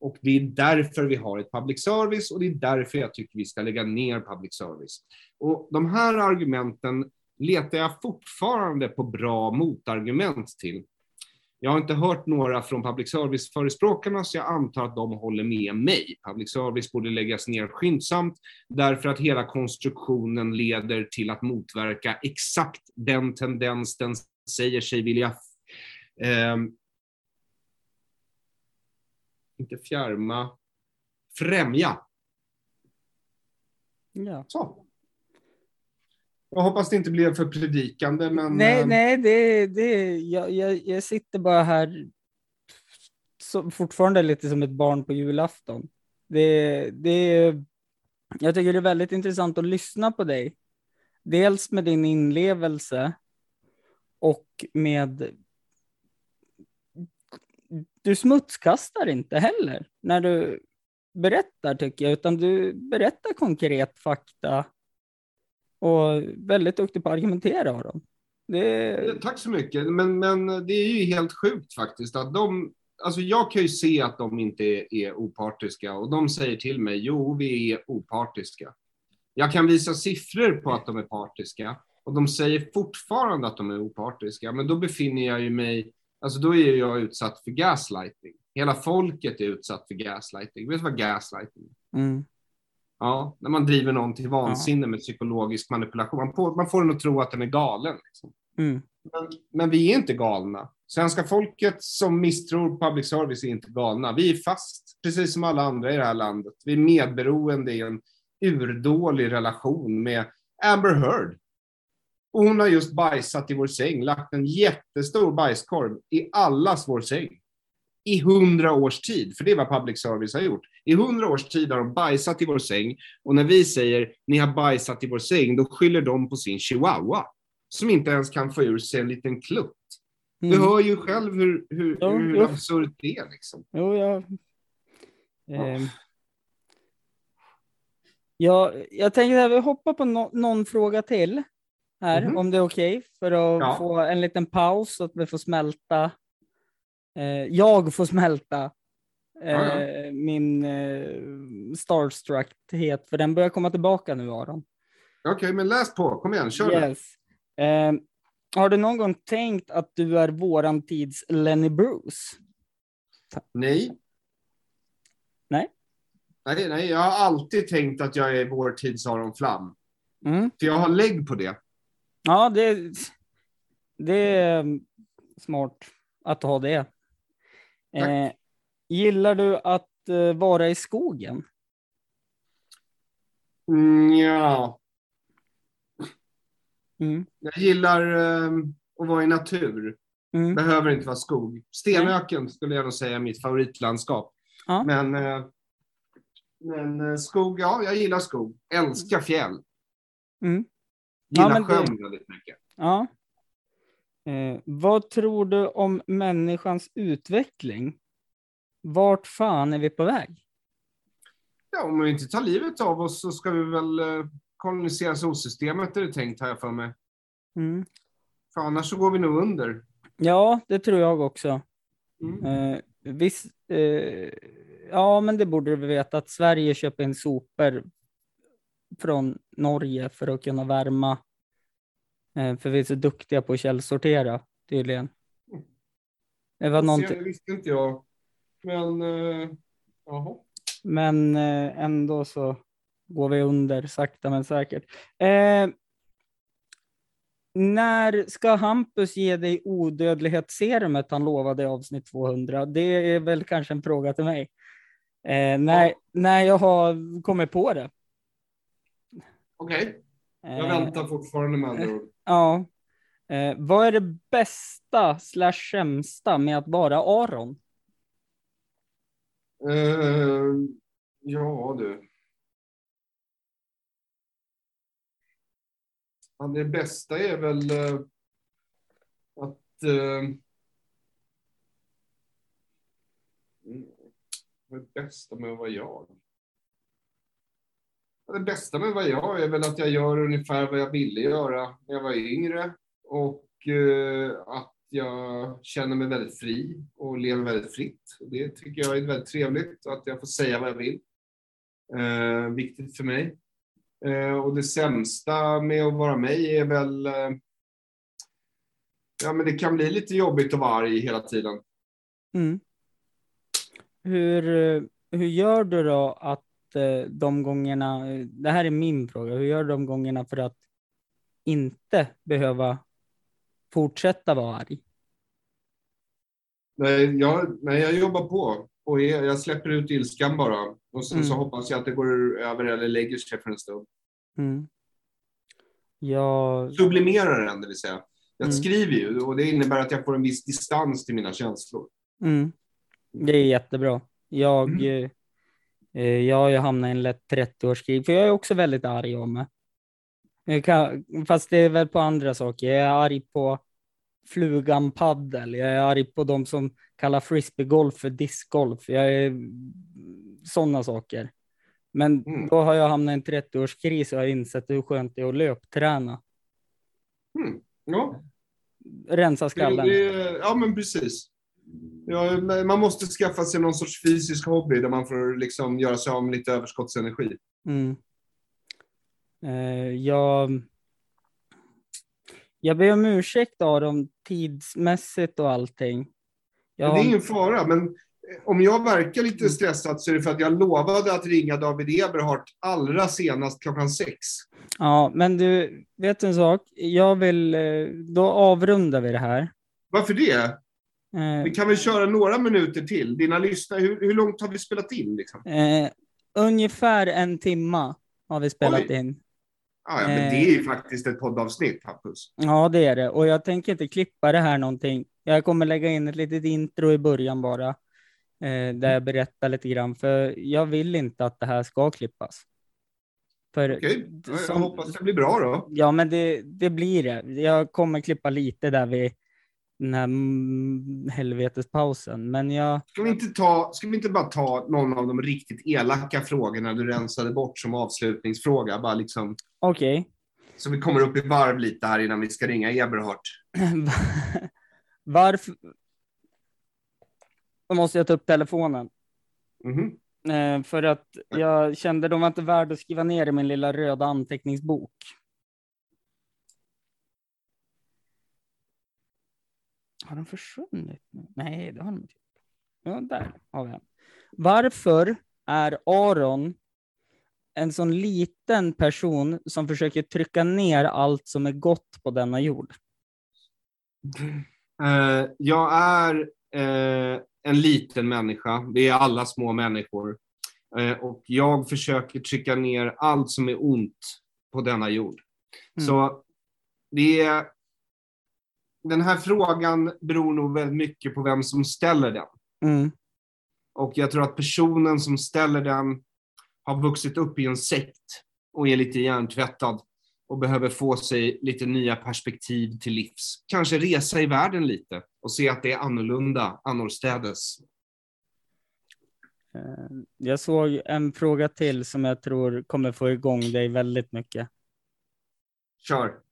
Och det är därför vi har ett public service och det är därför jag tycker vi ska lägga ner public service. Och de här argumenten letar jag fortfarande på bra motargument till. Jag har inte hört några från public service-förespråkarna, så jag antar att de håller med mig. Public service borde läggas ner skyndsamt, därför att hela konstruktionen leder till att motverka exakt den tendens den säger sig vilja eh, inte fjärma, främja. Ja. Så. Jag hoppas det inte blev för predikande, men... Nej, eh, nej, det, det, jag, jag, jag sitter bara här så, fortfarande lite som ett barn på julafton. Det, det, jag tycker det är väldigt intressant att lyssna på dig. Dels med din inlevelse och med... Du smutskastar inte heller när du berättar tycker jag, utan du berättar konkret fakta och väldigt duktig på att argumentera Aron. Det, Tack så mycket, men, men det är ju helt sjukt faktiskt att de, alltså jag kan ju se att de inte är, är opartiska och de säger till mig, jo, vi är opartiska. Jag kan visa siffror på att de är partiska och de säger fortfarande att de är opartiska, men då befinner jag ju mig, alltså då är jag utsatt för gaslighting. Hela folket är utsatt för gaslighting. Vet du vad gaslighting är? mm, Ja, när man driver någon till vansinne med psykologisk manipulation. Man, på, man får den att tro att den är galen. Liksom. mm, Men, men vi är inte galna. Svenska folket som misstror public service är inte galna. Vi är fast, precis som alla andra i det här landet. Vi är medberoende i en urdålig relation med Amber Heard. Och hon har just bajsat i vår säng, lagt en jättestor bajskorv i allas vår säng. I hundra års tid, för det är vad public service har gjort. I hundra års tid har de bajsat i vår säng och när vi säger ni har bajsat i vår säng, då skyller de på sin chihuahua som inte ens kan få ur sig en liten klutt. Du mm. hör ju själv hur, hur, Ja, hur ja. absurt det är. Liksom. Jo, jag... Ehm. Ja, jag tänker att vi hoppar på no någon fråga till här, Mhm. om det är okej, för att Ja. få en liten paus så att vi får smälta. Eh, jag får smälta ja. min eh, starstruckhet, för den börjar komma tillbaka nu, Aron. Okej, men läs på. Kom igen, kör. Yes. Eh, har du någon gång tänkt att du är våran tids Lenny Bruce? Nej. Nej. Nej, nej, jag har alltid tänkt att jag är vår tids Aron Flam. Mm. För jag har lägg på det. Ja, det, det är smart att ha det. Eh, gillar du att eh, vara i skogen? Mm, ja. Mm. Jag gillar eh, att vara i natur. Mm. Behöver inte vara skog. Stenöken skulle jag nog säga är mitt favoritlandskap. Ja. Men, eh, men eh, skog, ja, jag gillar skog. Älskar fjäll. Mm. Ja, Gillar det- sjön väldigt mycket. Ja. Eh, vad tror du om människans utveckling? Vart fan är vi på väg? Ja, om vi inte tar livet av oss så ska vi väl eh, kolonisera solsystemet är det tänkt här för mig. Mm. För annars så går vi nog under. Ja, det tror jag också. Mm. Eh, visst, eh, ja, men det borde du veta att Sverige köper in sopor från Norge för att kunna värma. Eh, för vi är så duktiga på att källsortera tydligen. Det var Det någonting, visste inte jag. Men, eh, jaha. men eh, ändå så går vi under sakta men säkert. Eh, när ska Hampus ge dig odödlighetsserumet han lovade i avsnitt 200? Det är väl kanske en fråga till mig. Eh, när, när jag har kommit på det. Okej, jag Eh, väntar fortfarande med andra ord. Ja. Eh, vad är det bästa slash sämsta med att vara Aron? Eh, ja du. Ja, det bästa är väl eh, att... Eh, mm, vad är det bästa med att vara jag? Det bästa med vad jag är väl att jag gör ungefär vad jag ville göra när jag var yngre och eh, att jag känner mig väldigt fri och lever väldigt fritt. Det tycker jag är väldigt trevligt, att jag får säga vad jag vill. Eh, viktigt för mig. Eh, och det sämsta med att vara mig är väl... Eh, ja, men det kan bli lite jobbigt att vara arg hela tiden. Mm. Hur, eh, hur gör du då att de gångerna, eh, det här är min fråga, hur gör du de gångerna för att inte behöva fortsätta vara arg? Nej, jag, nej, jag jobbar på. Och är, jag släpper ut ilskan bara. Och sen så Mm. hoppas jag att det går över eller lägger sig för en stund. Mm. Jag, Sublimerar den, det vill säga. Jag Mm. skriver ju och det innebär att jag får en viss distans till mina känslor. mm, det är jättebra. Jag, Mm. Eh, jag har ju hamnat i en lätt 30-årskrig, för jag är också väldigt arg om mig. Fast det är väl på andra saker. Jag är arg på flugan paddel. Jag är arg på de som kallar frisbeegolf för discgolf. Jag är sådana saker. Men Mm. då har jag hamnat i en 30-årskris och har insett hur skönt det är att löpträna. Mm. Ja, Rensa det, skallen. det, ja, men precis. Ja, man måste skaffa sig någon sorts fysisk hobby där man får liksom göra sig av med lite överskottsenergi. Mm. Eh, jag, jag ber om ursäkt Aron, tidsmässigt och allting. Jag det är ingen fara, men om jag verkar lite stressad så är det för att jag lovade att ringa David Eberhardt allra senast klockan sex. ja, men du, vet en sak? Jag vill, eh, då avrundar vi det här. Varför det? Eh, Vi kan väl köra några minuter till. Dina lyssnare, hur, hur långt har vi spelat in? Liksom? eh, ungefär en timma har vi spelat Oj. in. Ah, ja, men Eh. det är ju faktiskt ett poddavsnitt, Hampus. Ja, det är det. Och jag tänker inte klippa det här någonting. Jag kommer lägga in ett litet intro i början bara. Eh, där jag berättar lite grann. För jag vill inte att det här ska klippas. För Okej, ja, jag som- hoppas det blir bra då. Ja, men det, det blir det. Jag kommer klippa lite där vid den här mm, helvetespausen. Men jag... Ska vi, inte ta, ska vi inte bara ta någon av de riktigt elaka frågorna du rensade bort som avslutningsfråga? Bara liksom, Okej. så vi kommer upp i varv lite här innan vi ska ringa Eberhardt. Varför... Då måste jag ta upp telefonen. Mhm. Eh, för att jag kände de var inte värda att skriva ner i min lilla röda anteckningsbok. Har de försvunnit nu? Nej, det har de inte. Ja, där har vi den. Varför är Aron en sån liten person som försöker trycka ner allt som är gott på denna jord? Eh, jag är eh, en liten människa. Vi är alla små människor. Eh, och jag försöker trycka ner allt som är ont på denna jord. Mm. Så det är, den här frågan beror nog väldigt mycket på vem som ställer den. Mm. Och jag tror att personen som ställer den har vuxit upp i en sekt och är lite hjärntvättad och behöver få sig lite nya perspektiv till livs. Kanske resa i världen lite och se att det är annorlunda annorstädes. Eh, Jag såg en fråga till som jag tror kommer få igång dig väldigt mycket. Kör.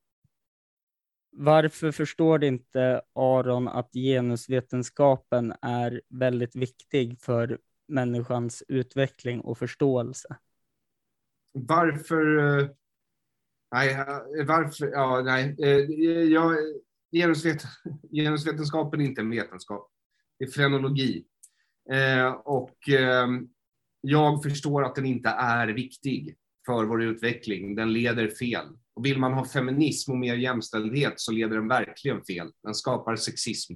Varför förstår inte Aron att genusvetenskapen är väldigt viktig för människans utveckling och förståelse? Varför... Eh, nej, eh, varför... Ja, nej. Eh, jag, genusvet, genusvetenskapen är inte en vetenskap. Det är frenologi. Och jag förstår att den inte är viktig för vår utveckling. Den leder fel. Och vill man ha feminism och mer jämställdhet så leder den verkligen fel. Den skapar sexism.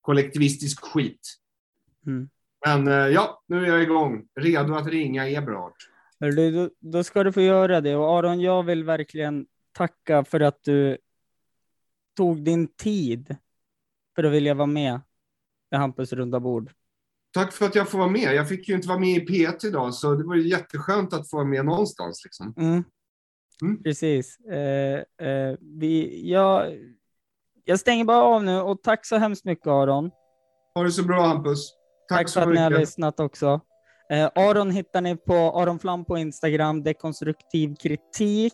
Kollektivistisk skit. Mm. Men eh, ja, nu är jag igång. Redo att ringa Eberhard. Då, då ska du få göra det. Och Aron, jag vill verkligen tacka för att du tog din tid för att vilja vara med i Hampus runda bord. Tack för att jag får vara med. Jag fick ju inte vara med i P1 idag, så det var jätteskönt att få vara med någonstans. Liksom. Mm. Mm. Precis. Eh, eh, vi, jag, jag stänger bara av nu och tack så hemskt mycket Aron. Ha det så bra Hampus. Tack, Tack så för att ni har mycket. lyssnat också. Eh, Aron hittar ni på Aron Flam på Instagram, dekonstruktiv kritik,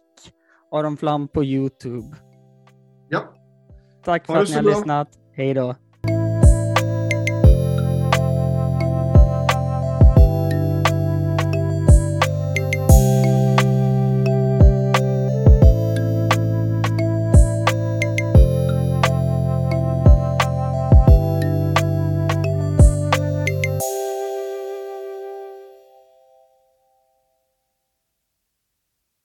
Aron Flam på Youtube. Ja. Tack för att ni har bra. lyssnat. Hej då.